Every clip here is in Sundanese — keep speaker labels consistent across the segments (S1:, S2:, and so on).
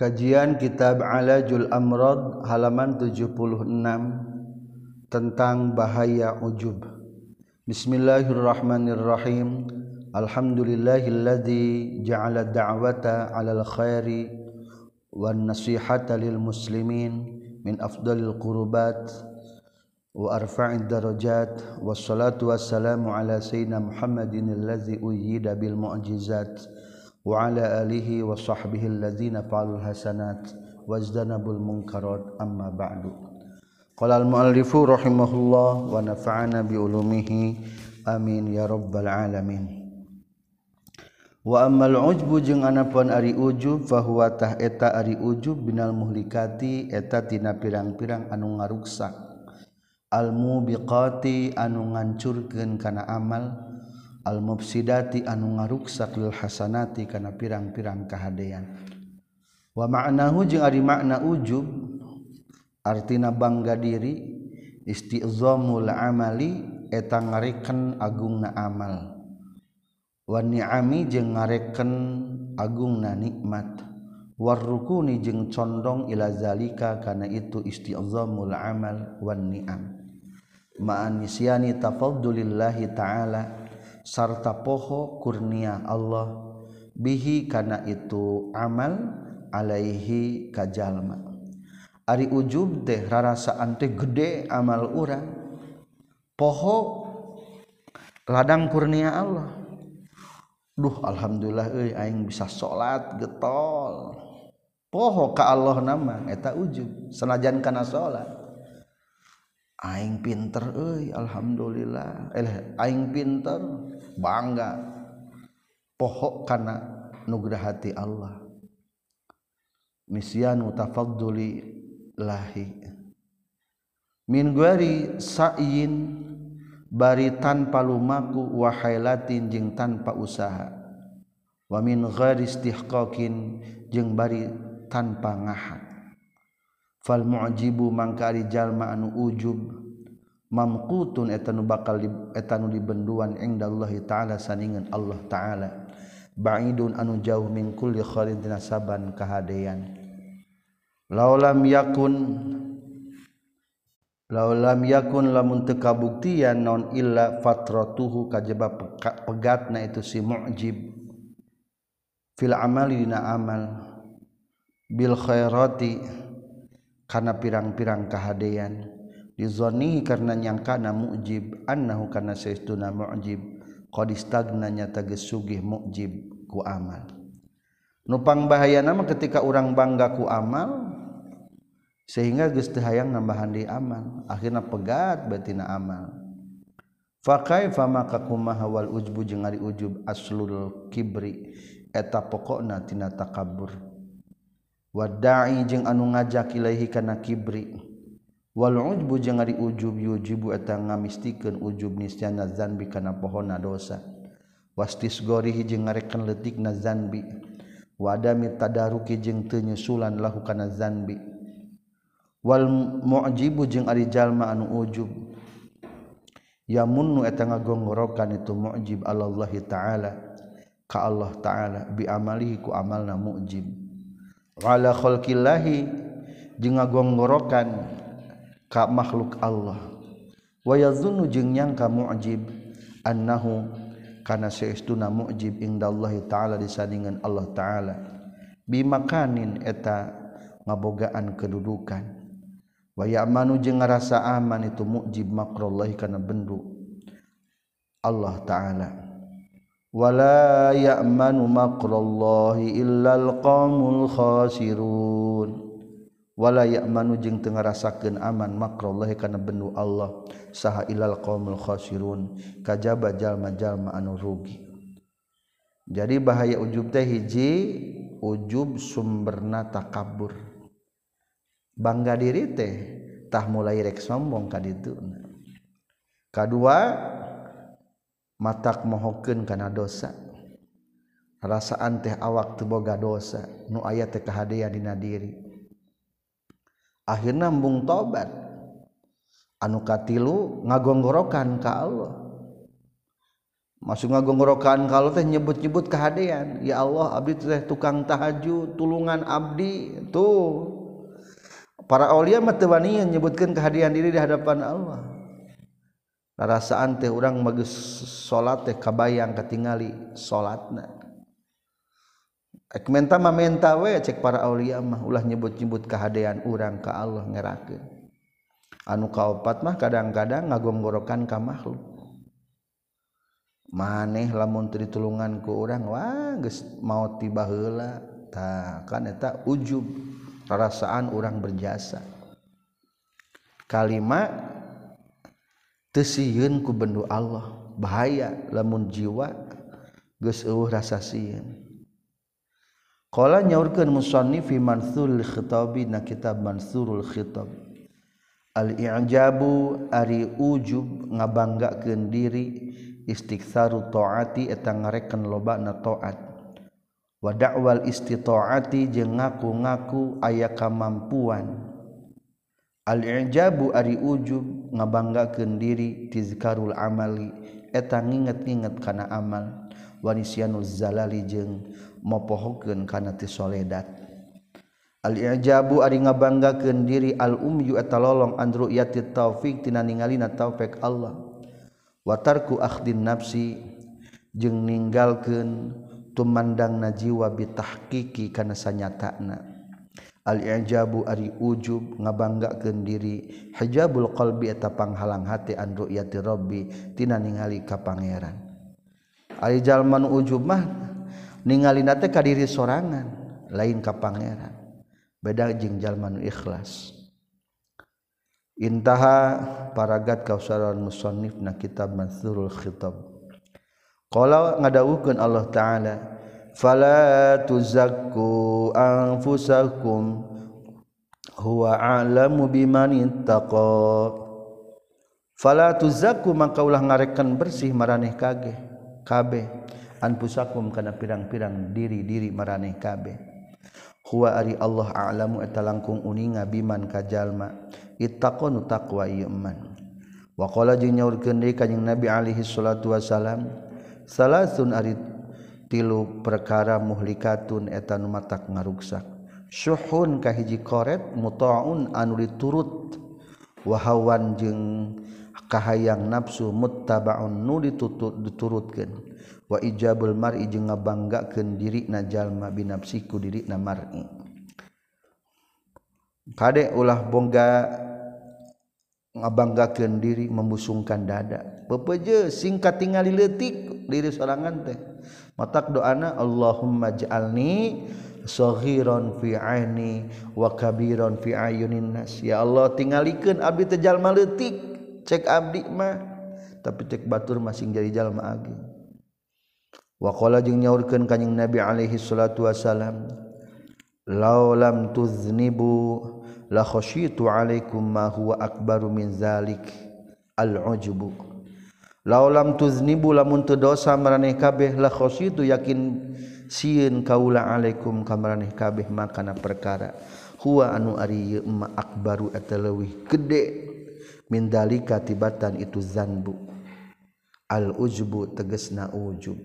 S1: Kajian Kitab Alajul Amrad halaman 76 tentang bahaya ujub. Bismillahirrahmanirrahim. Alhamdulillahilladzi ja'ala da'wata 'alal khairi wan nasihata lil muslimin min afdalil qurubat wa arfa'id darajat wassalatu wassalamu ala sayyidina Muhammadin allazi uyyida bil mu'jizat وعلى آله وصحبه الذين فعلوا الحسنات واجتنبوا المنكرات أما بعد قال المؤلف رحمه الله ونفعنا بعلومه آمين يا رب العالمين wa amal ujbu jeung anapun ari ujub fahuwa tah eta ari ujub binal muhlikati eta tina pirang-pirang anu ngaruksak al mubiqati anu ngancurkeun kana amal al-mufsidati anu ngaruksak lil hasanati kana pirang-pirang kahadean. Wa ma'nahu jeung ari makna ujub artina bangga diri istizamul amali eta ngareken agungna amal. Wa ni'ami jeung ngareken agungna nikmat. Warrukuni jeung condong ila zalika kana itu istizamul amal wan ni'am. Ma'an nisyani tafaddulillahi ta'ala. sarta poho kurnia Allah. Bihi kana itu amal alaihi kajalma. Ari ujub teh rarasaan teh gede amal urang. Poho ladang kurnia Allah. Duh Alhamdulillah euy aing bisa salat getol. Poho ka Allah nama eta ujub senajan kana salat aing pinter euy alhamdulillah. Eh aing pinter. bangga. Pohok kana nugrahati Allah. Misyanu tafadduli lahi. Min guari sa'yin bari tanpa lumaku wa hailatin jeung tanpa usaha. Wa min ghairi istihqaqin jeung bari tanpa ngahak fal mu'jibu mangkari jalma anu ujub. mamkutun etanu bakal etanu dibenduan engdallahi ta'ala saningan Allah ta'ala. Ba'idun anu jauh min kulli khairin saban kahadean. Laulam yakun laulam yakun lamun teu kabuktian non illa fatratuhu kajaba pegatna itu si mu'jib. Fil amali dina amal bil khairati kana pirang-pirang kahadean. dizonihi karena nyangka na mujib annahu karena seistuna mujib. Qad istagnanya teges sugih mujib ku amal. Nupang bahaya nama ketika orang bangga ku amal sehingga geus teu hayang nambahan di amal. Akhirna pegat batina amal. Fa kaifa maka kumaha wal ujbu jeung ari ujub? Aslul kibri. Eta pokokna tina takabbur wa da'i jeung anu ngajak ilaihi kana kibri. Walujbu jeung ari ujub yujibu eta ngamistikeun ujub nisyana zanbi kana pohona dosa. Wastis gorihi jeung ngarekan leutikna zanbi. Wadami tadaruki jeung teu nyusulan lahu kana zanbi. Wal mu'jibu jeung ari jalma anu ujub. Yamunnu eta ngagonggorokan itu mu'jib Allah taala ka Allah taala bi amalihi ku amalna mu'jib. Wala khalqillahi jeung ngagonggorokan ka makhluk Allah. Wayazunnu jeung nyangka mu'jib annahu kana saestuna mu'jib indallahi ta'ala disandingan Allah ta'ala. Bimakanin eta ngabogaan kedudukan. Wa ya'manu jeung ngarasa aman itu mu'jib makrallahi kana bendu Allah ta'ala. Wala ya'manu makrallahi illal qaumul khasirun. wala ya'manu jeung teu ngarasakeun aman makrallahi kana bendu Allah saha ilal qaumul khasirun kajaba jalma-jalma anu rugi. Jadi bahaya ujub teh hiji ujub sumberna takabur. Bangga diri teh tah mulai rek sombong ka ditu. Kadua matak mohokeun kana dosa. Rasaan teh awak teu boga dosa nu aya teh kahadean dina diri. akhirnya embung tobat. Anu katilu ngagonggorokan ka Allah. Masuk ngagonggorokan kalau teh nyebut-nyebut kehadian ya Allah abdi teh tukang tahajud tulungan abdi tuh. Para aulia mah yang nyebutkan kehadian diri di hadapan Allah. Rasaan teh orang bagus salat teh kabayang ketingali salatna menta mamenta we cek para Aulia mah ulah nyebut-nyebut kehaan urang ke Allah ngerakeun. Anu kaopat mah kadang-kadang ngagonggorokan ka makhluk. Maneh lamun ditulungan ke orang wah mau tibala tah kan eta ujub perasaan orang berjasa. Kalimat tesiun ku bendu Allah. Bahaya lamun jiwa ges rasa sieun. Qala nyaurkeun musannif fi Mansurul Khitabi na kitab Mansurul Khitab. Al-i'jabu ari ujub ngabanggakeun diri istiktsaru taati eta ngareken lobana taat. Wa da'wal istitaati jeung ngaku-ngaku aya kamampuan. Al-i'jabu ari ujub ngabanggakeun diri tizkarul amali eta nginget-nginget kana amal. wanisyanuzalali jeung mopohokeun kana ti soledat. Al-ijabu ari ngabanggakeun diri al-umyu eta lolong andru yati taufik tina ningalina taufik Allah. Wa tarku akhdin nafsi jeung ninggalkeun tumandangna jiwa bitahqiqi kana sanyatana. Al-ijabu ari ujub ngabanggakeun diri hijabul qalbi eta panghalang hati an ru'yati rabbi tina ningali ka pangeran Arijalman ujub mah ningali nate kadiri sorangan lain ka pangeran. Beda jeung jalman ikhlas. Intaha paragat kausaran musannif na kitab mansurul khitab. Qala ngadawukeun Allah taala fala tuzakku anfusakum huwa a'lamu biman ittaqa. Fala tuzakku maka ulah ngarekan bersih maraneh kageh kabeh anpusakum kana pirang-pirang diri-diri maraneh kabeh huwa ari Allah a'lamu eta langkung uninga biman ka jalma. Taqwa ieu man wa qala jeung nyaurkeun deui kanjing Nabi alaihi salatu wasalam salasun ari tilu perkara muhlikatun eta nu matak ngaruksak. Syuhun ka hiji koret mutaun anu diturut. Wahawan jeung kahayang nafsu muttabaun nu ditutut diturutkeun. Wa ijabul mar'i jeung ngabanggakeun dirina jalma binafsiku dirina mar'i. Kade ulah bongga ngabanggakeun diri membusungkan dada. Pepeje singkat tingali leutik diri sorangan teh. Matak doana Allahumma ja'alni soghiron fi aini wa kabiron fi ayunin nas. Ya Allah tingalikeun abdi teh jalma leutik. cek abdi mah tapi cek batur masing jadi jalma agi waqala jeung nyaurkeun kanjing nabi alaihi salatu wasalam laulam tuznibu la khasyitu alaikum ma huwa akbaru min zalik al ujubu laulam tuznibu lamun teu dosa maraneh kabeh la khasyitu yakin sieun kaula alaikum kamaraneh kabeh makana perkara. Huwa anu ari ieu ma akbaru eta leuwih gede. min dalika tibatan itu zanbu. Al ujbu tegesna ujub.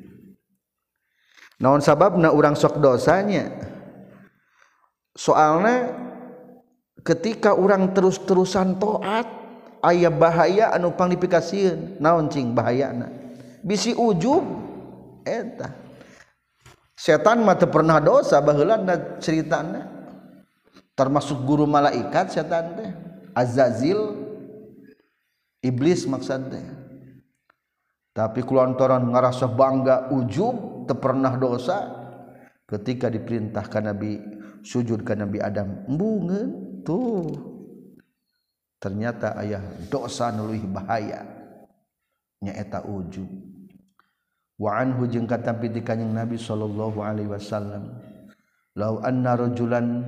S1: Naon sababna urang sok dosanya? Soalna ketika orang terus-terusan toat ayah bahaya anu panglifikasiun naon cing bahayana? Bisi ujub eta. Setan mata pernah dosa baheula ceritana. Termasuk guru malaikat setan teh azazil. Iblis maksudnya. Tapi kelontoran ngerasa bangga ujub pernah dosa ketika diperintahkan Nabi sujud ke Nabi Adam embungeun tuh. Ternyata ayah dosa nuluih bahaya. Nyaeta ujub. Wa anhu jeung kata piti kanjing Nabi sallallahu alaihi wasallam lau anna rajulan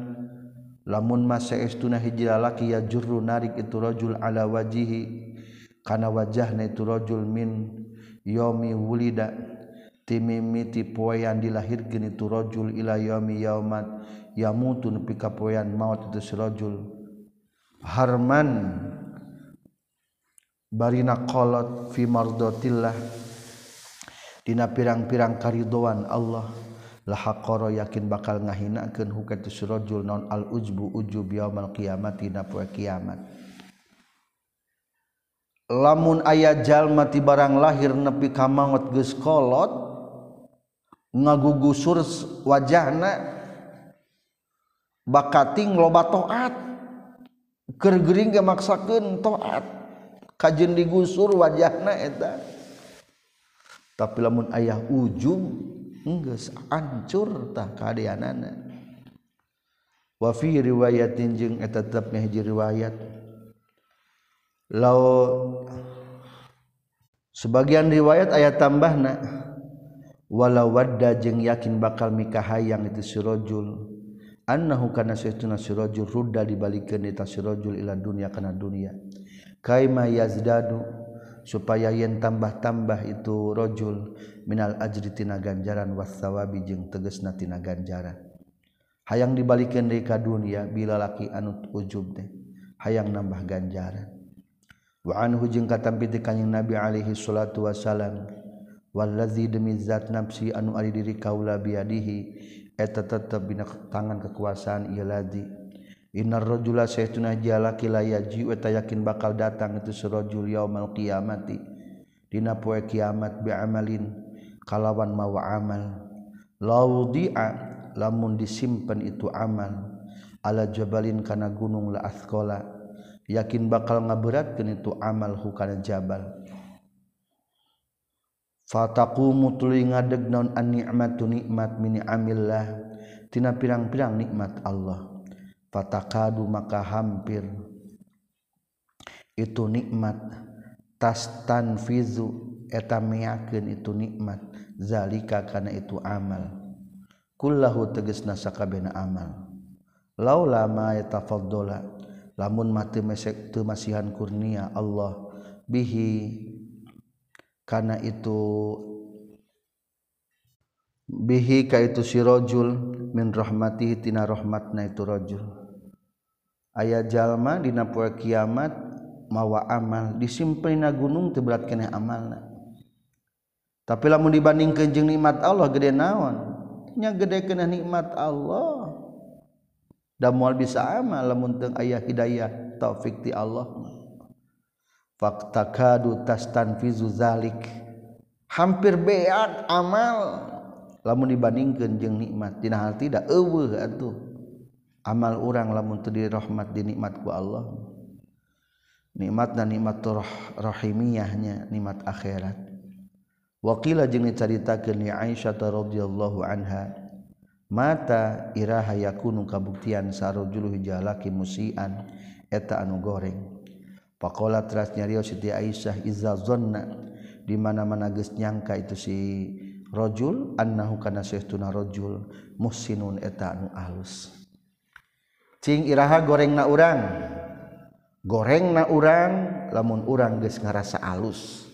S1: lamun ma saestuna hiji lalaki ya jurru narik itu rajul ala wajihi kana wajahna itu rajul min yaumi wulida timimiti poean dilahirkeun itu rajul ila yaumi yaumat yamutu nepi ka poean maut itu si rajul harman barina qalot fi mardatillah dina pirang-pirang karidoan Allah lahaqara yakin bakal ngahinakeun hukatu surajul non al ujbu ujub yaumal qiyamati na poe kiamat. lamun ayat jalmati barang lahir nepi kamangot geus kolot ngagugusur wajahna bakating loba toat. Keur ge maksakeun toat kajen digusur wajahna eta. Tapi lamun ayah ujung geus ancur tah kadeanana wa fi riwayatin jeung eta tetep hiji riwayat. law sebagian riwayat ayat tambahna walau wadda jeung yakin bakal mikahayang itu sirojul annahu kana saytuna sirojul rudda dibalikeun eta sirojul ila dunya kana dunya kaima yazdadu supaya yen tambah-tambah itu rojul minal ajri tina ganjaran wasawabi jeung tegesna tina ganjaran. Hayang dibalikeun deui ka dunya bila laki anu ujub teh hayang nambah ganjaran. waan hujung katampi kanyang Nabi Alaihi salatu Wasallam wallazi demi zat nafsi anu ari diri kaula biadihi eta tetep dina tangan kekuasaan ieu ladzi innar rajula saytuna jalaki la yaji eta yakin bakal datang itu surajul yaumul qiyamati. Dina poe kiamat bi amalin kalawan mawa amal. Laudi'a lamun disimpen itu amal ala jabalin kana gunung la athqala yakin bakal ngaberatkeun itu amal hukana jabal. Fataqumu tuluy ngadeg naon an ni'matu nikmat min amillah tina pirang-pirang nikmat Allah. Fatakadu maka hampir. Itu nikmat. Tastan fizu eta meyakeun itu nikmat. Zalika kana itu amal. Kullahu tegasna sakabehna amal. Laula ma yatafaddala lamun mati mesek tu masihan kurnia Allah bihi karena itu bihi ka itu si rajul min rahmatihi tina rahmatna itu rajul aya jalma dina poe kiamat mawa amal disimplina gunung teu berat keneh amalna. Tapi lamun dibandingkeun jeung nikmat Allah gede naon? Nya gede keneh nikmat Allah. da mual bisa amal lamun teu aya hidayah taufik ti Allah faktakadu tastanfizu zalik. Hampir beat amal. Lamun dibandingkeun jeung nikmat dina hal tidak eueuh atuh. Amal urang lamun teu dirahmat dinikmat ku Allah nikmat dan nikmat roh, rahimiyahnya nikmat akhirat. Waqila jeung dicaritakeun ni Aisyah radhiyallahu anha mata iraha yakunu kabuktian sarojul jalaki musian eta anu goreng. Pakola teras nyario Siti Aisyah izza zonna di mana-mana geus nyangka itu si rajul annahu kana syaituna rajul muhsinun eta anu alus. Cing iraha gorengna urang. Gorengna urang lamun urang geus ngarasa alus.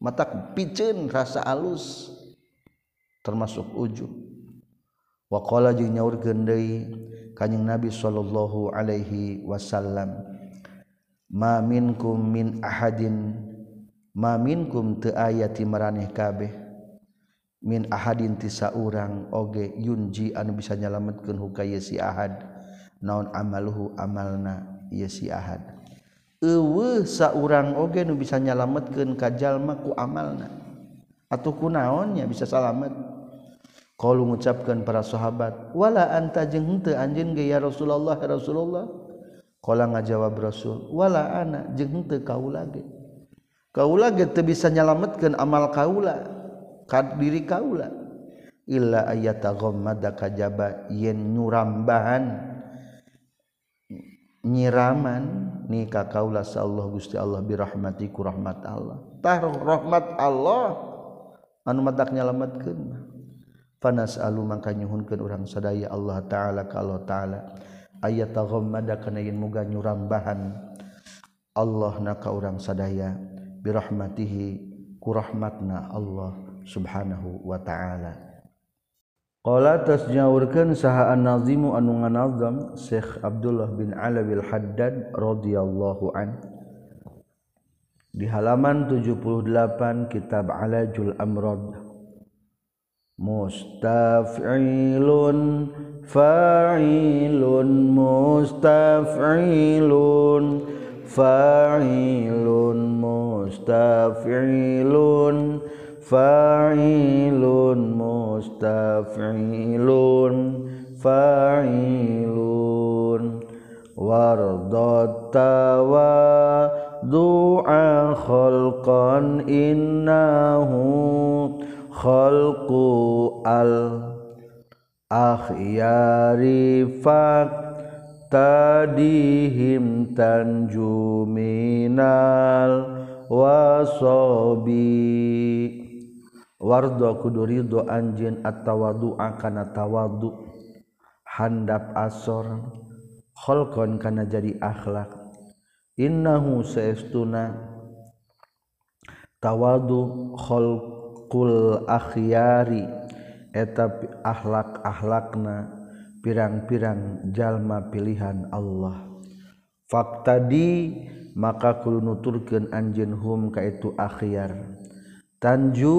S1: Mata piceun rasa alus. Termasuk ujung. wakola nyaur gendei kanyeng Nabi Shallallahu Alaihi Wasallam maminkum min ahadin maminkum te ayati meraneh kabeh. Min ahadin tisa urang oge yunji anu bisa nyalametkeun huka yesi ahad. Naon amaluhu amalna yesi ahad. Eueuh saurang oge nu bisa nyalametkeun ka jalma ku amalna. Atuh kunaonnya bisa salamet? kalau mengucapkan para sahabat wala anta jeung henteu anjeun ge ya Rasulullah ya Rasulullah? Qala ngajawab Rasul wala ana jeung henteu kaula ge. Kaula ge teu bisa nyalametkeun amal kaula ka diri kaula. Illa ayata ghammada kajaba yen nyurambahan nyiraman ni ka kaula Allah Gusti Allah birahmati rahmat Allah. Tah rahmat Allah anu madak nyalametkeun mah. panas alu maka nyhunkan orang sadaya Allah ta'ala kalau ta'ala. Ayat taghmada kana yen muga nyurambahan. Allah naka orang sadaya. Birahmatihi kurahmatna Allah subhanahu wa ta'ala. Qala tasnyaurkeun saha an-nazimu anu nganazam Syekh Abdullah bin Ala bil Haddad radhiyallahu an. Di halaman 78 kitab Alajul Amrad. mustafilun fa'ilun mustafilun fa'ilun mustafilun fa'ilun mustafilun fa'ilun wardotawa du'a khalqan innahu khalqu al akhyari fak tadihim tanju minal wasobi. Wardo kudu ridho anjin at-tawadu kana handap asor. Khalqan kana jadi akhlak. Innahu saestuna. Tawadu kul akhyari eta akhlak-akhlakna pirang-pirang jalma pilihan Allah. Fakta di maka kul nuturkeun anjeun hum ka itu akhyar. Tanju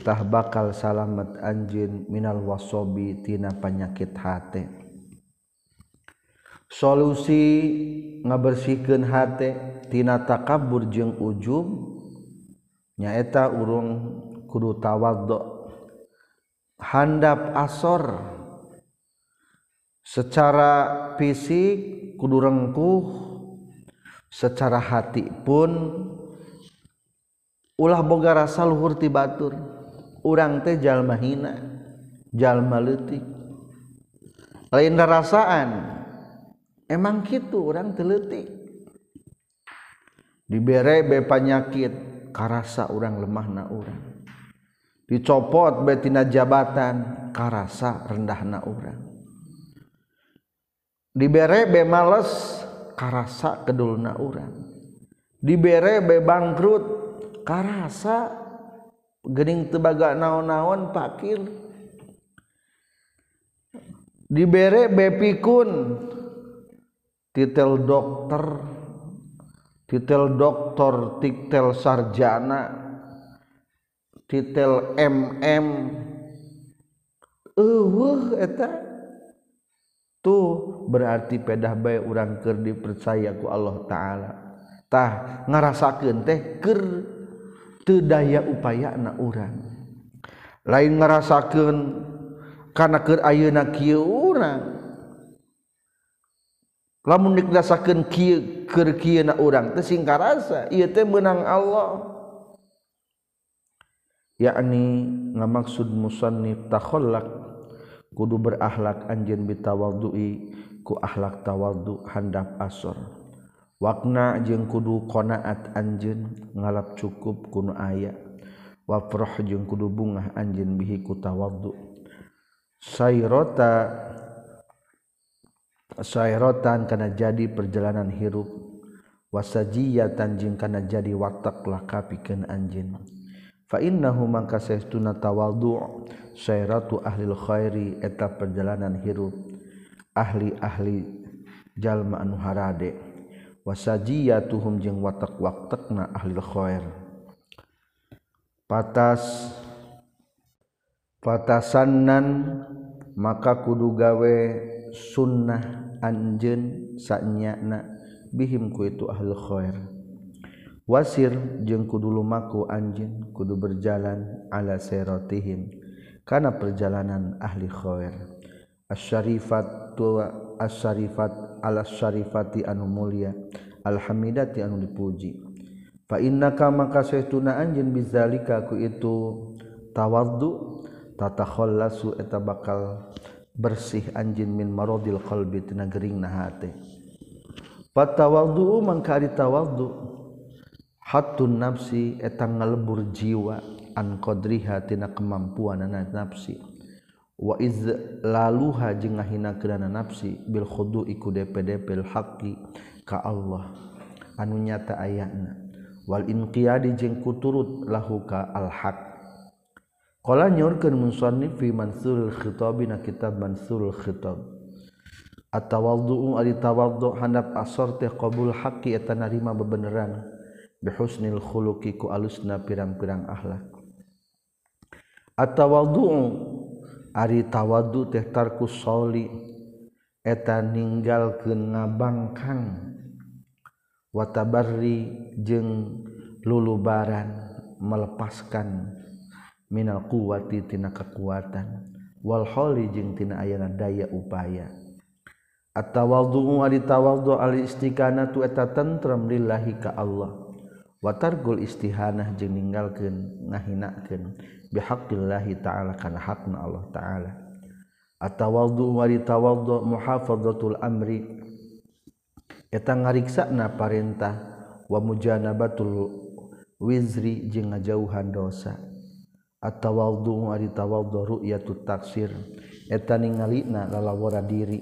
S1: tah bakal salamet anjeun minal wasobi tina panyakit hate. Solusi ngabersihkeun hate tina takabur jeung ujub nyaeta urung kudu tawaddo. Handap asor. Secara fisik kudu rengkuh. Secara hati pun. Ulah boga rasa luhur ti batur. Urang teh jalma hina jalma leutik lain rasaan emang kitu urang teu leutik. Dibere be panyakit karasa urang lemahna urang. Dicopot betina jabatan karasa rendahna urang. Dibere be males karasa kedulna urang. Dibere be bangkrut karasa gening tebaga naon-naon pakir. Dibere be pikun titel dokter titel dokter titel sarjana titel MM uh, eta? Tuh berarti pedah bay orang ker dipercaya ku Allah taala. Tah ngarasakeun teh ker teu daya upayana urang. Lain ngarasakeun kana keur ayeuna kieu urang. Lamun dikdasakeun kieu keur kieu na urang teh singkarasa ieu teh meunang Allah. Yakni ngamaksud musannif takhollak kudu berakhlak anjen bitawaldui ku akhlak tawaldu handap asor. Wakna jeung kudu qanaat anjen ngalap cukup kuno aya. Wafrah jeung kudu bungah anjen bihi ku tawaldu sayrota sayrotan kana jadi perjalanan hirup. Wasajiyatan jeung kana jadi watak lakapikeun anjeun fainnahu mangka saestuna tawaddu sayratu ahli khairi eta perjalanan hirup ahli-ahli jalma anu harade. Wasajiyatuhum jeung watak-watakna ahli khair patas patasannan maka kudu gawe sunnah anjeun sanyana bihim ku itu ahli khair wasir jeung kudulumaku anjing kudu berjalan ala serotihim karena perjalanan ahli khower asyarifat tua asyarifat ala syarifati anu mulia alhamidati anu dipuji. Fa innaka maka saytuna anjin bizalika ku itu tawaddu tatakhallasu eta bakal bersih anjin min maradil qalbi tina gering na hate fatawaddu mangka ari tawaddu. hatun nafsi eta ngalebur jiwa an qadriha tina kemampuan nafsi wa iz laluha jeung ngahinakeunan nafsi bil khudu iku dpdp haqi ka Allah anu nyata ayana wal inqiyadi jeung kuturut lahuka al haq Qala nyorkeun fi mansurul khitab na kitab mansurul khitab. Atawaddu'u ali tawaddu' handap asor teh qabul haqqi eta narima bebeneran. bihusnil khuluqi ku alusna pirang-pirang akhlak. Atawaddu'u ari tawadu teh tarku soli eta ninggalkeun ngabangkang. Watabarri jeung lulubaran melepaskan minal kuwati tina kekuatan. Wal holi jeung tina ayana daya upaya. Atawaddu'u ari tawadhu al istiqanatu eta tentrem lillahi ka Allah. watargul istihanah jeung ninggalkeun ngahinakeun. Bihaqillahi ta'ala kana hakna Allah ta'ala. Atawaddu wa ritawaddu muhafadzatul amri. Eta ngariksana parentah wa mujanabatul wizri jeung ngajauhan dosa. Atawaddu wa ritawaddu ru'yatut taksir. Eta ningalina lalawara diri.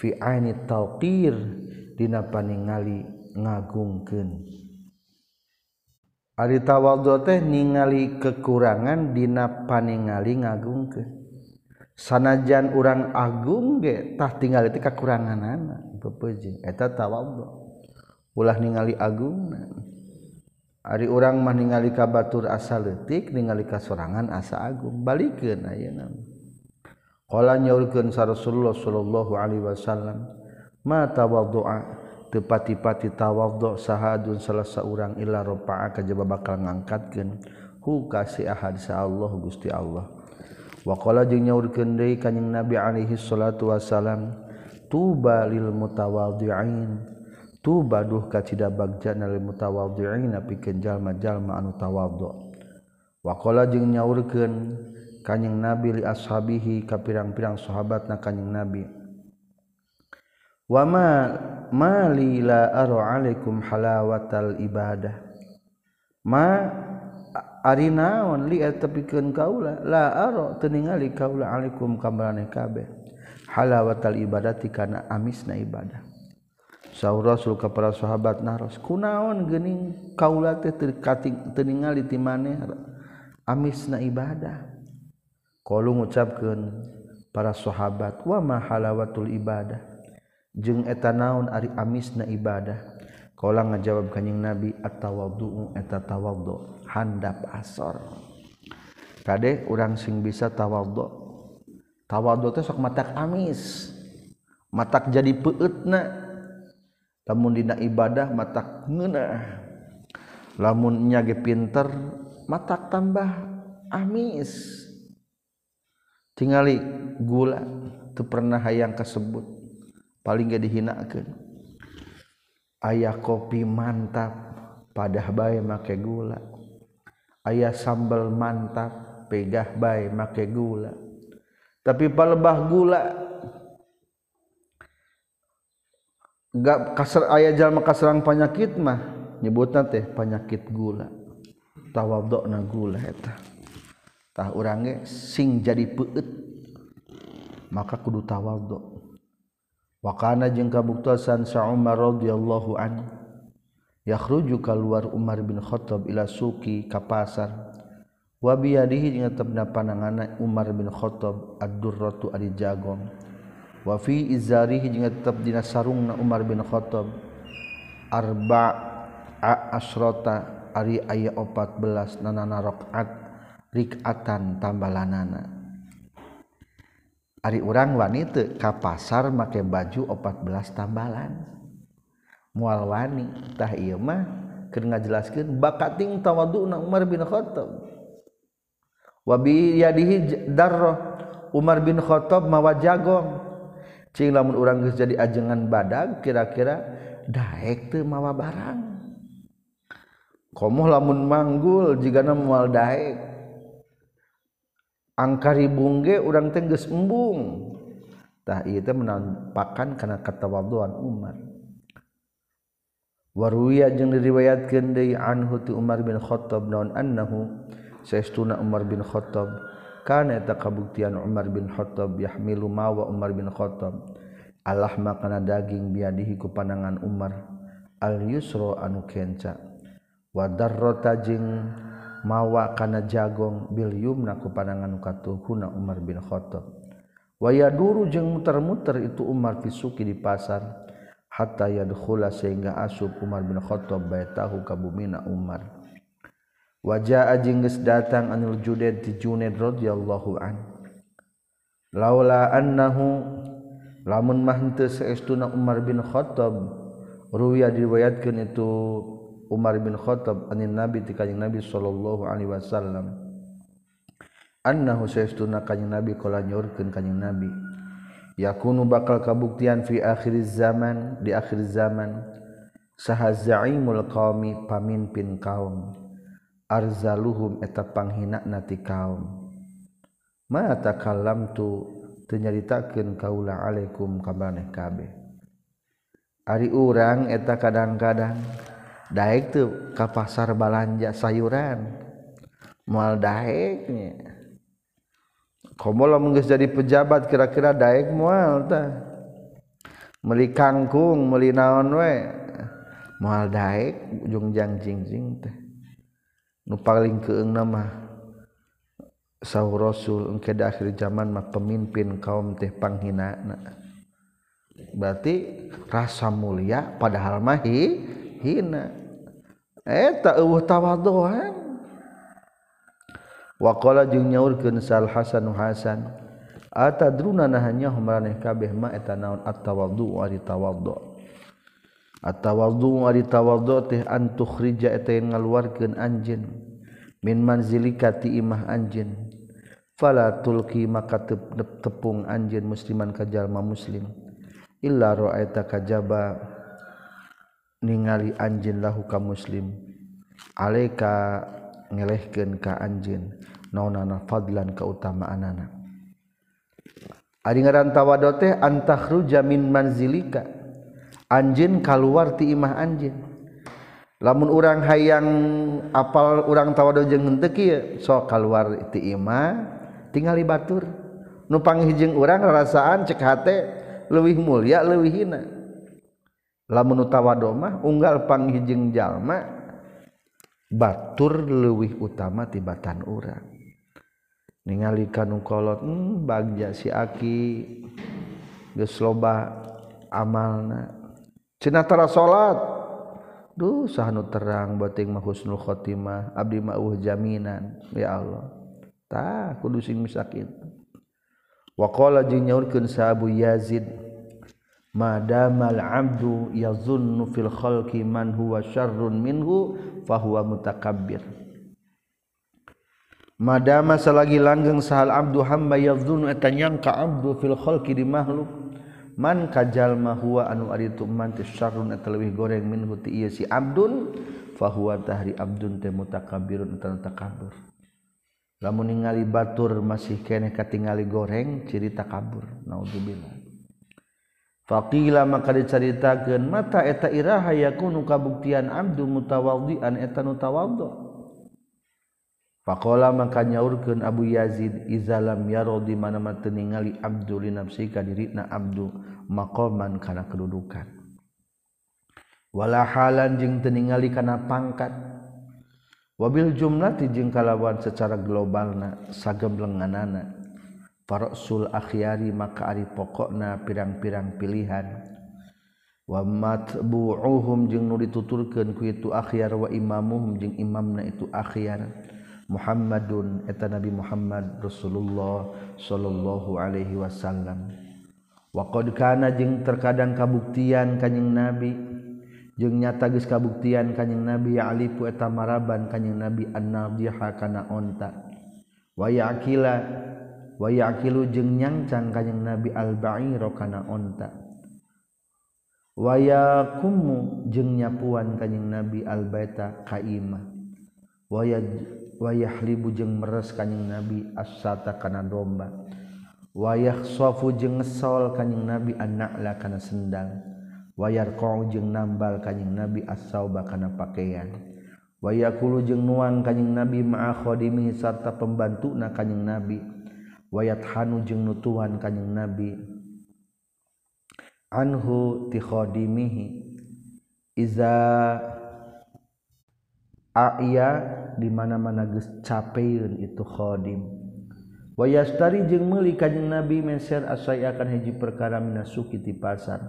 S1: Fi aini tauqir dina paningali ngagungkeun. Ari tawadhu teh ningali kekurangan dina paningali ngagungkeun. Sanajan urang agung ge tah tinggal teh kekuranganana pepeujing eta tawadhu. Ulah ningali agungna. Ari urang mah ningali ka batur asa leutik ningali ka sorangan asa agung balikeun ayeuna. Qala nyaurkeun sa Rasulullah sallallahu alaihi wasallam ma tawaddu'a tepati-pati tawadhu sahadun salah seorang ila rafa'a kajaba bakal ngangkatkeun hu ka si ahad sa Allah Gusti Allah. Wa qala jeung nyaurkeun deui kanjing Nabi alaihi salatu wasalam tuba lil mutawadhi'in tuba duh ka cida bagjana lil mutawadhi'in pikeun jalma-jalma anu tawadhu wa qala jeung nyaurkeun kanjing Nabi li ashabihi ka pirang-pirang sahabatna kanjing Nabi wama malila aro alaikum halawatal ibadah. Ma ari naon li tepikeun kaula la aro teu ningali kaula alaikum kamarane kabeh. Halawatal ibadati kana amisna ibadah. Saur rasul ka para sahabat naros kunaon geuning kaula teh teu ningali ti maneh? Amisna ibadah. Qalu ngucapkeun para sahabat wa ma halawatul ibadah? jeung eta naon ari amis na ibadah? Kola ngajawab kanjing nabi at-tawaddu eta tawaddu handap asor. Kadek urang sing bisa tawaddu? Tawaddu teh sok matak amis. Matak jadi peutna. Lamun dina ibadah matak ngeunah. Lamun nyage pinter matak tambah amis. Tingali gula teu pernah hayang kasebut. paling gak dihinakan. Ayah kopi mantap padah baik make gula. Ayah sambal mantap pegah baik make gula. Tapi palebah gula gak kasar ayah jalma kaserang penyakit mah. Nyebutna teh penyakit gula. Tawadokna gula eta. Tah orangnya sing jadi peut maka kudu tawadok. Wakana jeung kabuktasan sa Umar radhiyallahu an yakhruju keluar Umar bin Khattab ila suki ka pasar wa bi yadihi jeung tetepna pananganna Umar bin Khattab ad-durratu ari jagong wa fi izarihi jeung tetep dina sarungna Umar bin Khattab arba asrota ari aya 14 nanana rakaat rikatan tambalanana. Ari urang wanita ka pasar make baju 14 tambalan. Mual wanitah ieu mah keur ngajelaskeun bakating tawaduna Umar bin Khattab. Wa bi yadihi darrah Umar bin Khattab mawa jagong. Cing lamun urang geus jadi ajengan badag kira-kira daek teu mawa barang. Komo lamun manggul jigana moal daek. angkari bungge urang tengges embung. Tah itu menampakkan kana katawadhuan Umar. Waruya jeung diriwayatkeun deui anhu ti Umar bin Khattab naon annahu saestuna Umar bin Khattab kana eta kabuktian Umar bin Khattab yahmilu mawa Umar bin Khattab? Allah makana daging biadihi ku panangan Umar? Al yusra anu kenca. Wadarrota jeung mawa kana jagong Bilyumna ku panangan katuhuna Umar bin Khattab. Waya duru jeung muter-muter itu Umar Fisuki di pasar hatta yadkhula sehingga asub Umar bin Khattab baitahu ka bumina Umar. Wajaa jeung geus datang anil Judaid ti Junaid radhiyallahu an. Laula annahu lamun mah henteu saestuna Umar bin Khattab ruya diriwayatkeun itu Umar bin Khattab anin Nabi ti kanjing Nabi sallallahu alaihi wasallam. Annahu sayyiduna kanjing Nabi kala nyorkeun kanjing Nabi. Yakunu bakal kabuktian fi akhir zaman di akhir zaman sahazaimul qaumi pamimpin kaum. Arzaluhum eta panghinakna ti kaum. Ma takallamtu tenyaritakeun kaula alaikum kabaneh kabeh ari urang eta kadang-kadang daek tuh ke pasar balanja sayuran. Mal daeknya komola mengges jadi pejabat kira-kira daek mual ta meli kangkung meli naon we. Mual daek ujung jang jingjing teh. Nu paling keung nama sahur rasul engke akhir zaman mah pemimpin kaum teh panghinana berarti rasa mulia padahal mahi hina. eta eueuh tawadoan eh? waqala jeung nyaurkeun sal hasan hasan atadruna nahanya maraneh kabeh ma eta naon at-tawaddu wa tawaddu at-tawaddu wa tawaddu teh an tukhrija eta yang ngaluarkeun anjeun. Min manzilika ti imah anjeun. Fala tulqi maka tepung anjeun musliman ka jalma muslim. Illa ra'aita kajaba ningali anjin lahu ka muslim. Alaika ngelehkeun ka anjin naonana fadlan kautamaanana ari ngaran tawado teh antakhruja min manzilika. Anjin kaluar ti imah anjin lamun urang hayang apal urang tawado jeung henteu kieu sok kaluar ti imah tingali batur nu panghijing urang rarasaan cek hate leuwih mulia leuwih hina lamun utawadomah unggal panghijing jalma batur leuwih utama tibatan urang. Ningali kanu kolot hmm, bagja si aki geus loba amalna. Cenah tara salat? Duh sahnu terang bating mah husnul khotimah abdi mah jaminan ya Allah. Tah kudu sing misakin wa qala jeung nyaurkeun Yazid madamal abdu yazunnu fil khalqi man huwa syarrun minhu fahuwa mutakabbir. Madama selagi langgeng sahal abdu hamba yazunnu eta nyangka abdu fil khalqi di makhluk. Man kajalma huwa anu ari tu man syarrun eta leuwih goreng minhu ti ieu si abdun fahuwa tahri abdun teh mutakabbirun eta takabur lamun ningali batur masih keneh katingali goreng ciri takabur naudzubillah Faqila maka diceritakan mata eta iraha yakunu kabuktian abdu mutawaddian eta nu tawaddu. Faqala maka nyaurkeun Abu Yazid izalam yaro di mana-mana teu ningali abdu li nafsi ka dirina abdu maqaman kana kedudukan. Wala halan jeung teu ningali kana pangkat. Wabil jumlati jeung kalawan secara globalna sagemblenganana Paroksul akhyari maka ari pokokna pirang-pirang pilihan. Wa matbu'uhum jeung nu dituturkeun ku itu akhyar wa imamuhum jeung imamna itu akhyar. Muhammadun eta Nabi Muhammad Rasulullah sallallahu alaihi wasallam. Wa qad kana jeung terkadang kabuktian kanjing Nabi jeung nyata geus kabuktian kanjing Nabi ya'lifu eta maraban kanjing Nabi an-nadiha kana onta. Wa ya'qila wayakilu jeung nyangcan kanyang nabi al-ba'iro kana onta. Wayakumu jeung nyapuan kanyang nabi al-baita kaimah waya wayah libu jeung meres kanyang nabi as-sata kana domba. Wayah sofu jeung ngesol kanyang nabi an-na'la kana sendang. Wayar kau jeung nambal kanyang nabi as-sauba kana pakaian. Wayakulu jeung nuang kanyang nabi ma'akhodimi serta pembantu na kanyang nabi. wayat Hanu jeung nutuhan kanyeng Nabi. Anhu tikhodimihi iza aya dimana-mana geus capeun itu khodim wayastari jeung meuli kanjing Nabi menser asai akan hiji perkara minasuki ti pasar.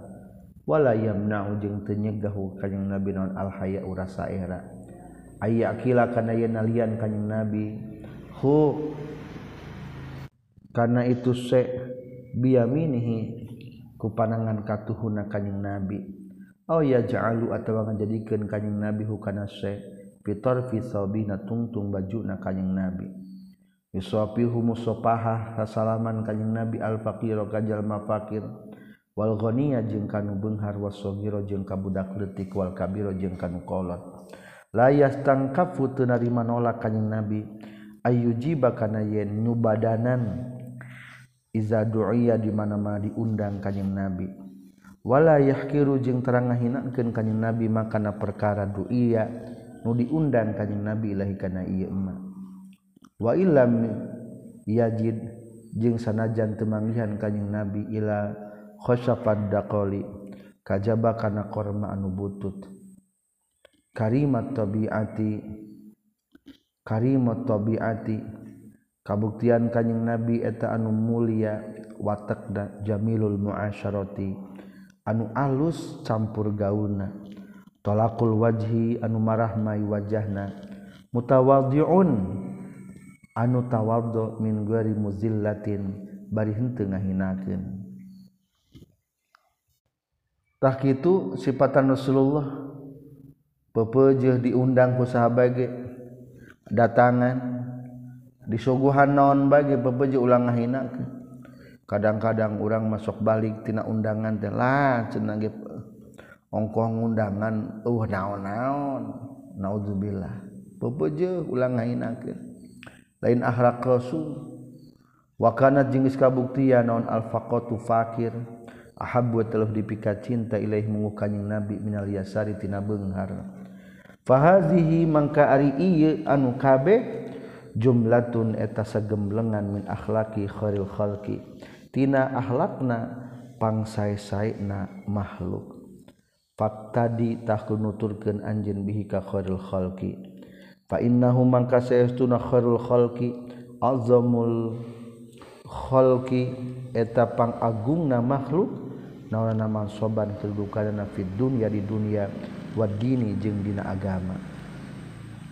S1: Wala yamna'u jeung teu nyegah kanjeng Nabi naon al haya urasa era aya akila kana yen lian kanjeng Nabi hu karena itu se biaminihi ku panangan katuhuna kanjing nabi. Oh ya ja'alu atau ngajadikeun kanjing nabi hukana se fitor fi sabina tungtung bajuna kanjing nabi. Yusafihu musafaha hasalaman kanjing nabi al faqir kajal mafakir wal ghaniya jeung kanu beunghar wasogiro jeung kabudak leutik wal kabira jeung kanu kolot la yastangkafu teu narima nolak kanjing nabi. Ayujiba kana yen nyubadanan. iza du'iya di mana-mana diundang kanjing nabi. Wala yahkiru jeung terang ngahinakeun kanjing nabi makana perkara du'iya nu diundang kanjing nabi ilahi kana ieu emma wa illam yajid jeung sanajan teu manggihan kanjing nabi ila khosyafad daqali kajaba kana korma anu butut. Karimat tabiati karimat tabiati. kabuktian Kanjeng nabi eta anu mulia watak dan Jamilul muasyarati anu alus campur gauna tolakul wajhi anu marahmai wajahna. Mutawadhiun anu tawadhu min ghairi muzillatin bari henteu ngahinakeun. Tah kitu sifatan Rasulullah pepeujeung diundang ku sahabat datangan. disuguhan naon bagi bebeji ulang ngahina kadang-kadang orang masuk balik tina undangan teh lah cenah ge ongkoh undangan. Uh naon-naon. Naudzubillah bebeji ulang ngahina lain akhlak rasul. Wa kana jengis kabuktian naon al faqatu fakir. Ahabbu telah dipikat cinta ilaih mengukanyang nabi minal yasari tina beunghar. Fahazihi mangka ari ieu anu kabeh jumlatun eta sagemblengan min akhlaki khairil khalqi. Tina akhlakna pangsae-saena makhluk. Faktadi takun nuturkeun anjeun bihi ka khairil khalqi. Fa innahu mangka saestuna khairul khalqi azamul khalqi eta pangagungna makhluk naonna mansoban kedudukanna fid dunya di dunya wa dini jeung dina agama.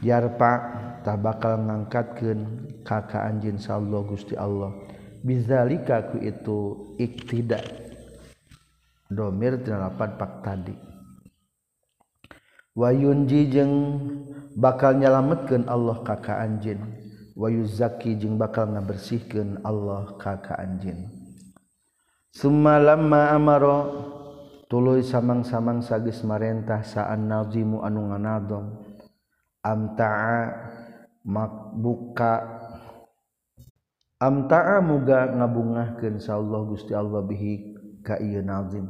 S1: Jarpa tak bakal ngangkatkeun kakak anjin sallallahu Gusti Allah. Bizalika ku itu iktida. Domir tina pak tadi. Wayunji jeung bakal nyalametkeun Allah kakak anjin wayu zaki jeung bakal ngabersihkeun Allah kakak anjin summa lamma amaro tuluy samang-samang sagis marentah saan nazimu anu am ta'a makbuka. Amtaa muga ngabungahkeun insyaallah Gusti Allah bihi ka ieu nazim.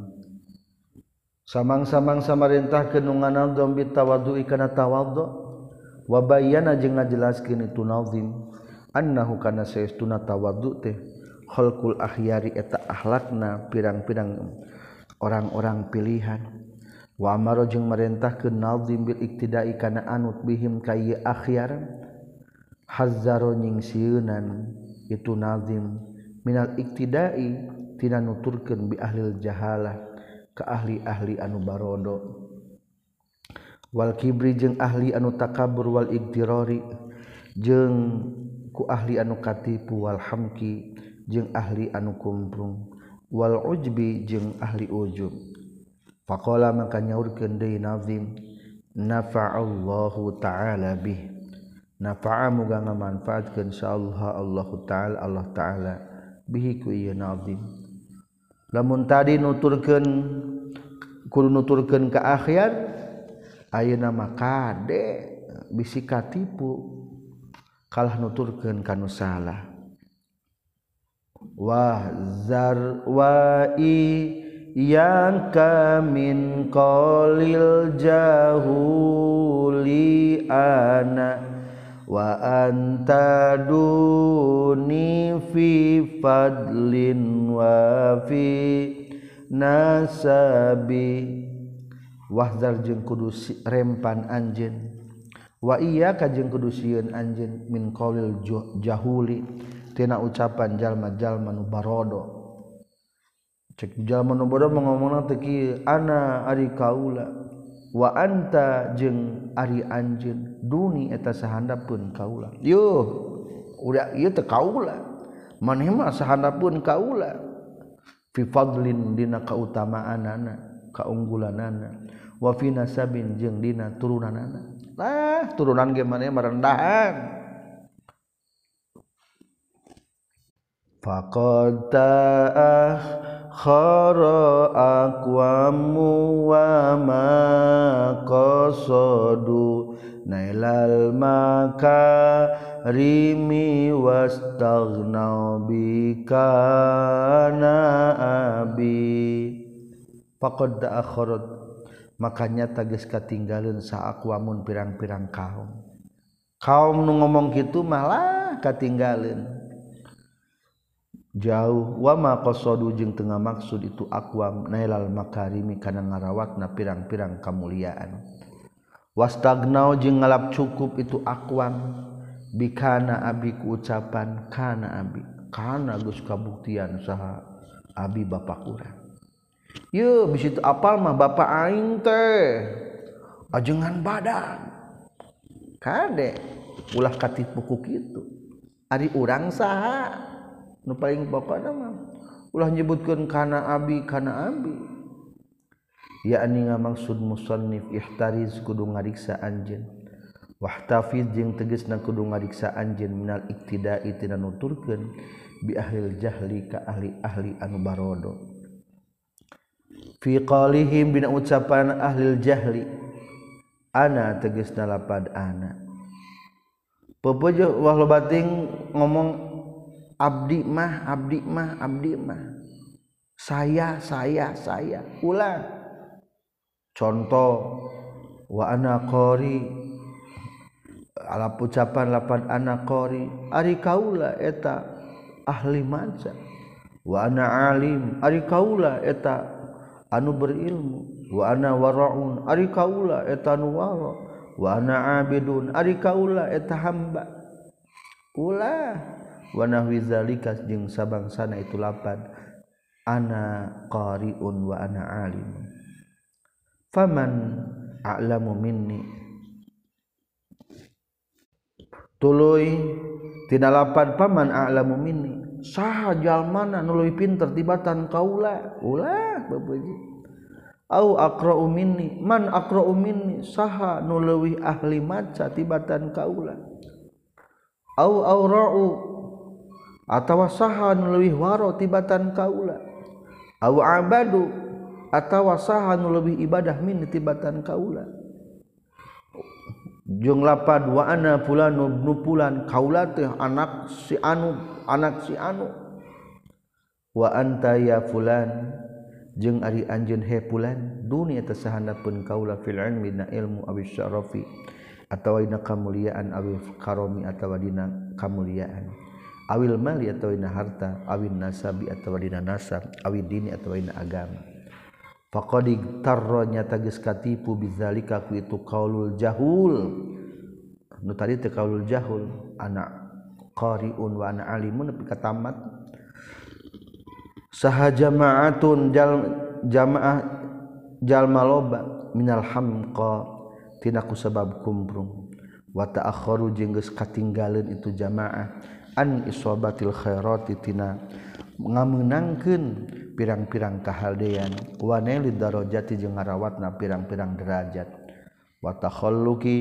S1: Samang-samang samarintah kenungan nazim bitawaddu kana tawaddu wa bayyana jeung ngajelaskeun itu nazim. Annahu kana saestuna tawaddu teh. Khalqul ahyari eta akhlakna pirang-pirang orang-orang pilihan. Wa amara jeung marintahkeun nazim bil iktidai kana anut bihim ka akhyar. Hazaro nying siunan itu nazim. Minal iktidai tina nuturkeun bi ahlil jahalah ka ahli-ahli anu barodo. Wal kibri jeung ahli anu takabur wal iktirori jeung ku ahli anu katipu wal hamki jeung ahli anu kumprung. Wal ujbi jeung ahli ujub. Faqala maka nyaurkeun deui nazim nafa'allahu ta'ala bih. nafaa muga ngamanfaatkeun insyaallah Allahu taala Allah taala bihi ku ieu nazim. Lamun tadi nuturkeun kudu nuturkeun ka akhir ayeuna mah kade bisi katipu kalah nuturkeun ka nu salah. Wa zar wa i yang kamin qalil jahuli anak wa anta duni fi fadlin wa fi nasabi. Wahzar jeung kudu rempan anjeun. Wa iya ka jeung kudu sieun anjeun min qawil jahuli. Tina ucapan jalma-jalma nu barodo. Cek jalma nu barodo ngomongna ana ari kaula. Wa anta jeung ari anjeun. duni eta sahanda pun kaula. Yuh udah ieu teh kaula. Maneh mah sahanda pun kaula. Fi fadlin dina kautamaanana kaunggulanana. Wa fi nasabin jeung dina turunanana. Lah turunan ge maneh merendahan faqad ta'ah khara aqwamu wa ma qasadu nailal maka rimi wastaghna bika na abi faqad akharat makanya tagis katinggalin sa aqwamun pirang-pirang kaum. Kaum nu ngomong gitu malah katinggalin jauh. Wama qasadu jeung tengah maksud itu aqwam nailal makarimi kana ngarawatna pirang-pirang kamuliaan wastagnau jeung ngalap cukup itu akuam bikana abi ku ucapan kana abi kana geus kabuktian saha abi bapak urang. Ye bisi itu apal mah bapak aing teh. Ajengan badan. Kade ulah katipu ku kitu ari urang saha? Nu paling pokona mah ulah nyebutkeun kana abi kana abi. yakni ngamaksud musonif ihtariz kudu ngariksa anjen wahtafid jeung tegesna kudu ngariksa anjen minal iktidai tina nuturkeun bi ahlil jahli ka ahli ahli anu barodo. Fi qalihim bina ucapan ahlil jahli ana tegesna lapad ana. Pepojo wahlo bating ngomong abdi mah abdi mah abdi mah. Saya saya saya. Ulang contoh wa ana qori ala ucapan lapan ana qori ari kaula eta ahli maca. Wa ana alim. Ari kaula eta anu berilmu. Wa ana waraun. Ari kaula eta anu wara wa ana abidun. Ari kaula eta hamba. Ulah wa nahwi zalika jeung sabangsana itu lapan. Ana qariun wa ana alim. Faman a'lamu minni. Tuluy tina lapan paman a'lamu minni. Saha jalmana nu leuwih pinter tibatan kaula. Ulah babeji au aqra'u minni. Man aqra'u minni saha nu leuwih ahli maca tibatan kaula. Au aura'u tawasahan lebih waro tibatan kaula. Abadu atau wasaha lebih ibadah min tibatan kaula. Jung lapa dua ana pulan nu, pulan kaula teh anak si anu anak si anu. Wa anta ya fulan jeung ari anjeun he pulan dunia tasahana pun kaula fil ilmi na ilmu abis syarafi atau dina kamuliaan awil karomi atau dina kamuliaan. Awil mali atau dina harta awin nasabi atau dina nasab awin dini atau dina agama. Faqad tarronya tagis katipu bizalika ku itu qaulul jahul. Nu tadi teh qaulul jahul, ana qariun wa ana alimun nepi ka tamat. Saha jama'atun jal, jamaah jalma loba minal hamqa tina ku sabab kumbrung. Wa ta'akhkharu jeung geus katinggaleun itu jamaah an isobatil khairati tina ngameunangkeun pirang-pirang kehaldean waneli darojati jeung ngarawatna pirang-pirang derajat. Watakholuki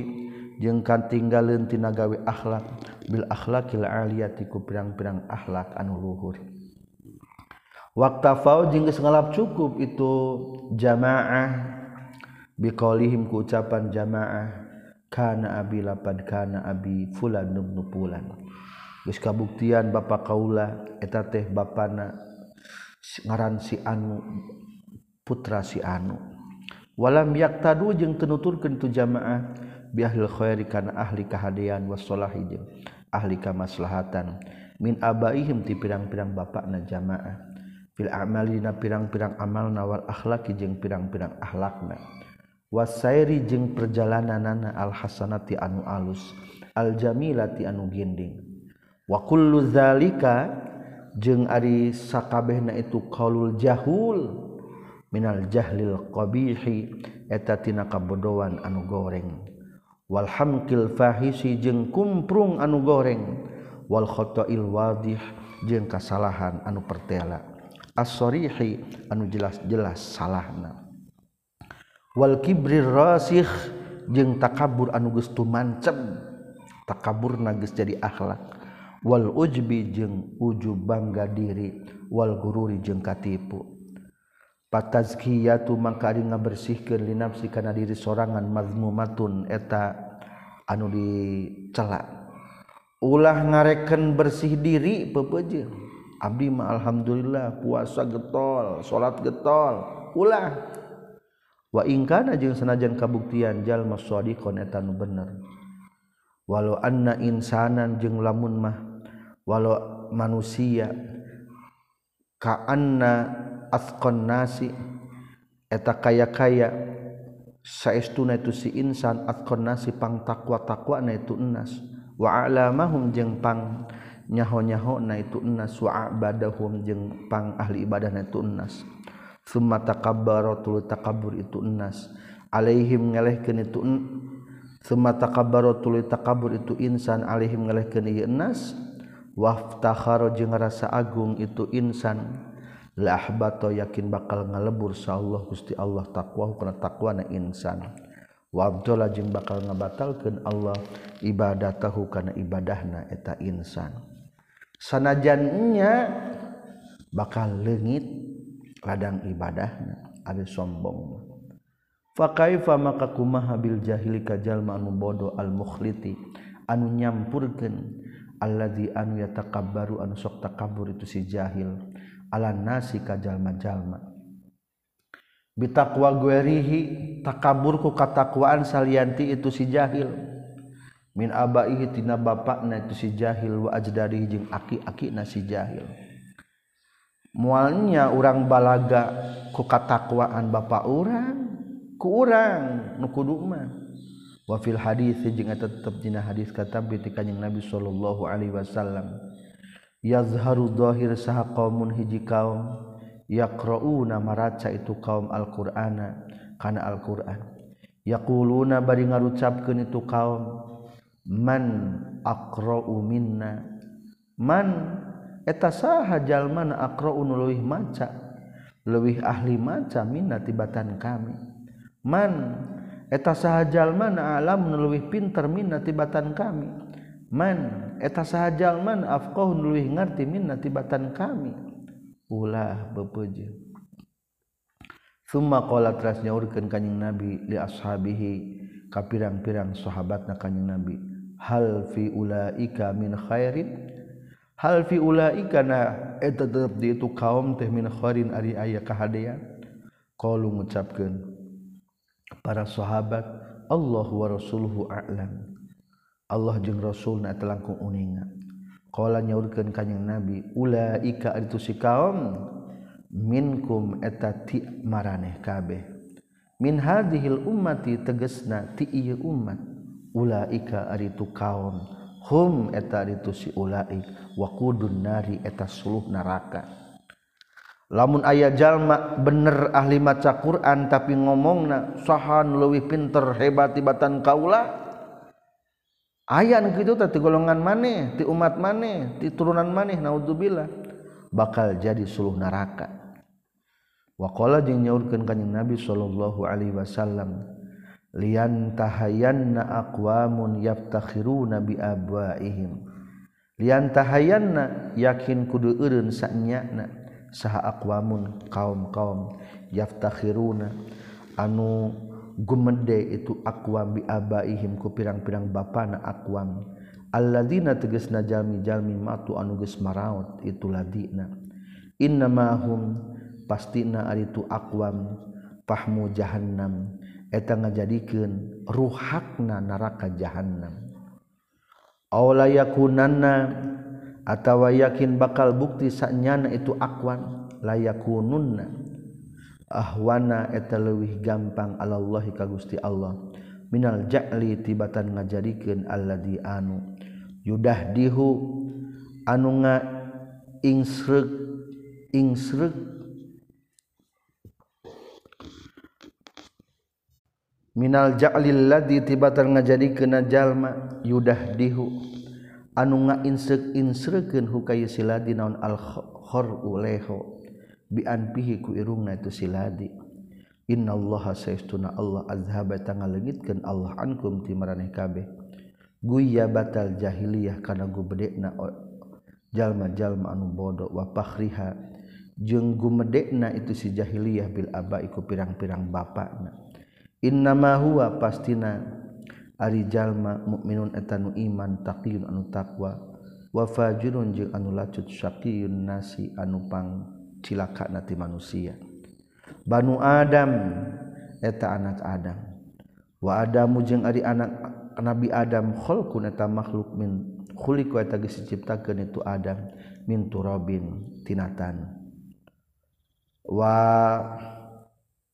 S1: jeung katinggaleun tina gawe akhlak. Bil akhlaqil aliyati ku pirang-pirang akhlak anu luhur. Waqtafau jeung geus ngalap cukup itu jamaah. Biqalihim ku ucapan jamaah kana abi lapad kana abi fulan nubnu fulan geus kabuktian bapa kaula eta teh bapana. ngaran si anu putra si anu. Walam yak tadu jeung tenuturkeun tu jamaah bi ahli khairi kana ahli kahadean wasolahi ahli kamaslahatan. Min abaihim ti pirang-pirang bapakna jamaah. Fil amalina pirang-pirang amal wal akhlaki jeung pirang-pirang akhlakna wasairi jeung perjalananana al hasanati anu alus al jamilati anu ginding. Wa kullu zalika jeung ari sakabehna itu qaulul jahul minal jahlil qabihi eta tina kabodohan anu goreng. Wal hamkil fahisi jeung kumprung anu goreng. Wal khata'il wadih jeung kasalahan anu pertela. As-sarihi anu jelas-jelas salahna. Wal kibrir rasikh jeung takabur anu geus mancep takabur geus jadi akhlak. wal ujbi jeung ujub bangga diri wal gururi jeung katipu. Patazkiyatu mangka ari ngabersihkeun linafsi kana diri sorangan mazmumatun eta anu dicela. Ulah ngareken bersih diri pepeje abdi mah alhamdulillah puasa getol salat getol ulah. Wa in kana jeung sanajan kabuktian jalma shadiqon eta nu bener. Walau anna insanan jeung lamun mah walau manusia kaanna afqan nasi eta kaya-kaya saestuna itu si insan afqan nasi pang takwa takwa na itu enas wa alamahum jeung pang nyaho-nyaho na itu enas wa abadahum jeung pang ahli ibadah na itu enas summa takabbaratul takabbur itu enas alaihim ngelehkeun itu summa takabbaratul takabbur itu insan. Alaihim ngelehkeun ieu enas waftaharo jeung rasa agung itu insan. Lah bato yakin bakal ngalebur sa Allah Gusti Allah takwa kana takwana insan. Wa abdullah jeung bakal ngabatalkeun Allah ibadatahu kana ibadahna eta insan. Sanajannya bakal leungit ladang ibadahna ada sombong. Fa kaifa maka kumaha bil jahili kajalma anu bodo al mukhliti anu nyampurkeun alladzi anu yatakabbaru anu sok takabur itu si jahil. Ala nasi kajalma-jalma bitaqwa guerihi takabur ku katakwaan salianti itu si jahil. Min abaihi tina bapakna itu si jahil wa ajdarihi jeung aki-akina si jahil. Mualnya urang balaga ku katakwaan bapak urang ku urang nu kudu mah. wafil hadis jeung tetep dina hadis katabri ti kanjing Nabi sallallahu alaihi wasallam. Yazharu dhahir saha qaumun hiji kaum yaqrauna maraca itu kaum Al-Qur'ana kana Al-Qur'an. Yaquluna bari ngarucapkeun itu kaum man aqra'u minna? Man eta saha jalma aqra'u leuwih maca? Leuwih ahli maca minna tibatan kami. Man eta sahajal man alam leuwih pinter minna tibatan kami. Man eta sahajal man afqahu nuluih ngerti minna tibatan kami. Ulah bepeje summa qala teras nyaurkeun kanjing nabi li ashabihi ka pirang-pirang sahabatna kanjing nabi. Hal fi ulaika min khairin? Hal fi ulaika na eta tetep di itu kaum teh min khairin ari aya kahadean? Qalu ngucapkeun para sahabat Allah wa rasuluhu a'lam. Allah jeung rasulna telangkung uninga. Qala nyaurkeun ka nabi ulaika itu si kaum? Minkum eta ti maraneh kabeh. Min hadhil ummati tegesna ti ieu umat. Ulaika aritu kaum? Hum eta aritu si ulaik. Wa qudun nari eta suluh neraka lamun ayah jalma bener ahli maca Quran tapi ngomong na sahan lebih pinter hebat tibatan kaula ayan gitu tadi golongan maneh ti umat maneh ti turunan maneh naudzubillah bakal jadi suluh neraka. Waqala jeung nyaurkeun kanjeng Nabi sallallahu alaihi wasallam lian tahayanna aqwamun yaftakhiruna bi abwaihim. Lian tahayanna yakin kudu eureun sanyana saha aqwamun kaum-kaum yaftakhiruna. Anu gumede itu aqwam bi abaihim ku pirang-pirang bapana aqwam. Alladzina tegasna jalmi jalmi matu anu geus maraot itu ladina. Innamahum pastina ari tu aqwam pahmu jahannam. Eta ngajadikeun ruhakna neraka jahannam. Aw la yakunanna atawa yakin bakal bukti saknyana itu akwan layakununna. Ahwana eta leuwih gampang alallahi ka Gusti Allah. Minal ja'li tibatan ngajadikeun alladzi anu yudah dihu anu nga ingsreg ingsreg minal ja'lil ladzi tibatan ngajadikeun jalma yudah dihu anu nga inseg-insreken hukayu siladi naon alkhoru leho bian pihi ku irungna itu siladi. Innallaha saistuna Allah azhaba tangalegitkeun Allah ankum ti maraneh kabeh. Guya batal jahiliyah kana gubedekna jalma-jalma anu bodoh wa fakhriha jeung gumedekna itu si jahiliyah bil abai ku pirang-pirang bapakna. Innama huwa pastina ari jalma mukminun etanu iman taqiyun anu takwa wafajirun jeung anu lacut syaqiyun nasi anu pang cilaka nati manusia. Banu Adam eta anak Adam. Wa Adamu jeung ari anak Nabi Adam khalqun eta makhluk min khuliqu eta geus diciptakeun itu Adam min turabin tinatan. Wa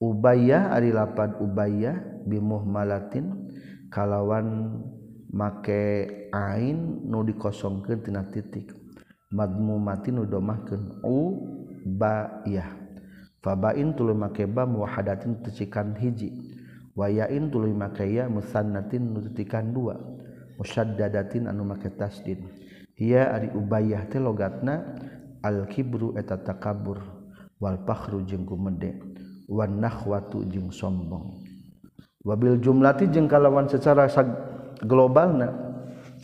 S1: Ubayyah ari lapad Ubayyah bi muhmalatin kalawan make ain nu dikosongkeun tina titik. Madmu mati nu domahkeun u bayah fabain tuluy make ba muwahadatin tecikan hiji. Wayain tuluy make ya musannatin nu tetikan dua. Musyaddadatin anu make tasdid. Hiya ari ubayah teh logatna al kibru eta takabur. Wal fakhru jeung gumede wan nahwatu jeung sombong. wabil jumlati jeung kalawan secara globalna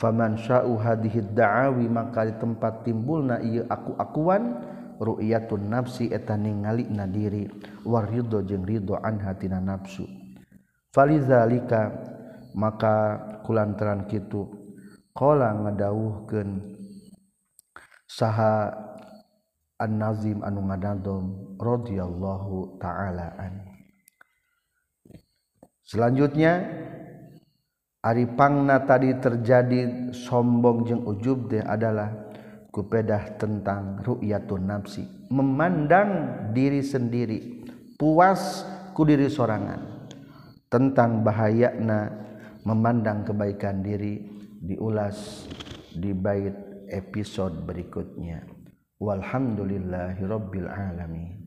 S1: faman sya'u hadhihi da'awi maka di tempat timbulna ieu aku-akuan ru'yatun nafsi eta ningalina diri waridho jeung ridho an hatina nafsu. Falizalika maka kulantaran kitu qala ngadawuhkeun saha an-nazim anu ngadadom radhiyallahu ta'ala anhu. Selanjutnya ari pangna tadi terjadi sombong jeung ujub teh adalah kupedah tentang ru'yatun nafsi memandang diri sendiri puas ku diri sorangan. Tentang bahayana memandang kebaikan diri diulas di bait episode berikutnya. Walhamdulillahirabbil alamin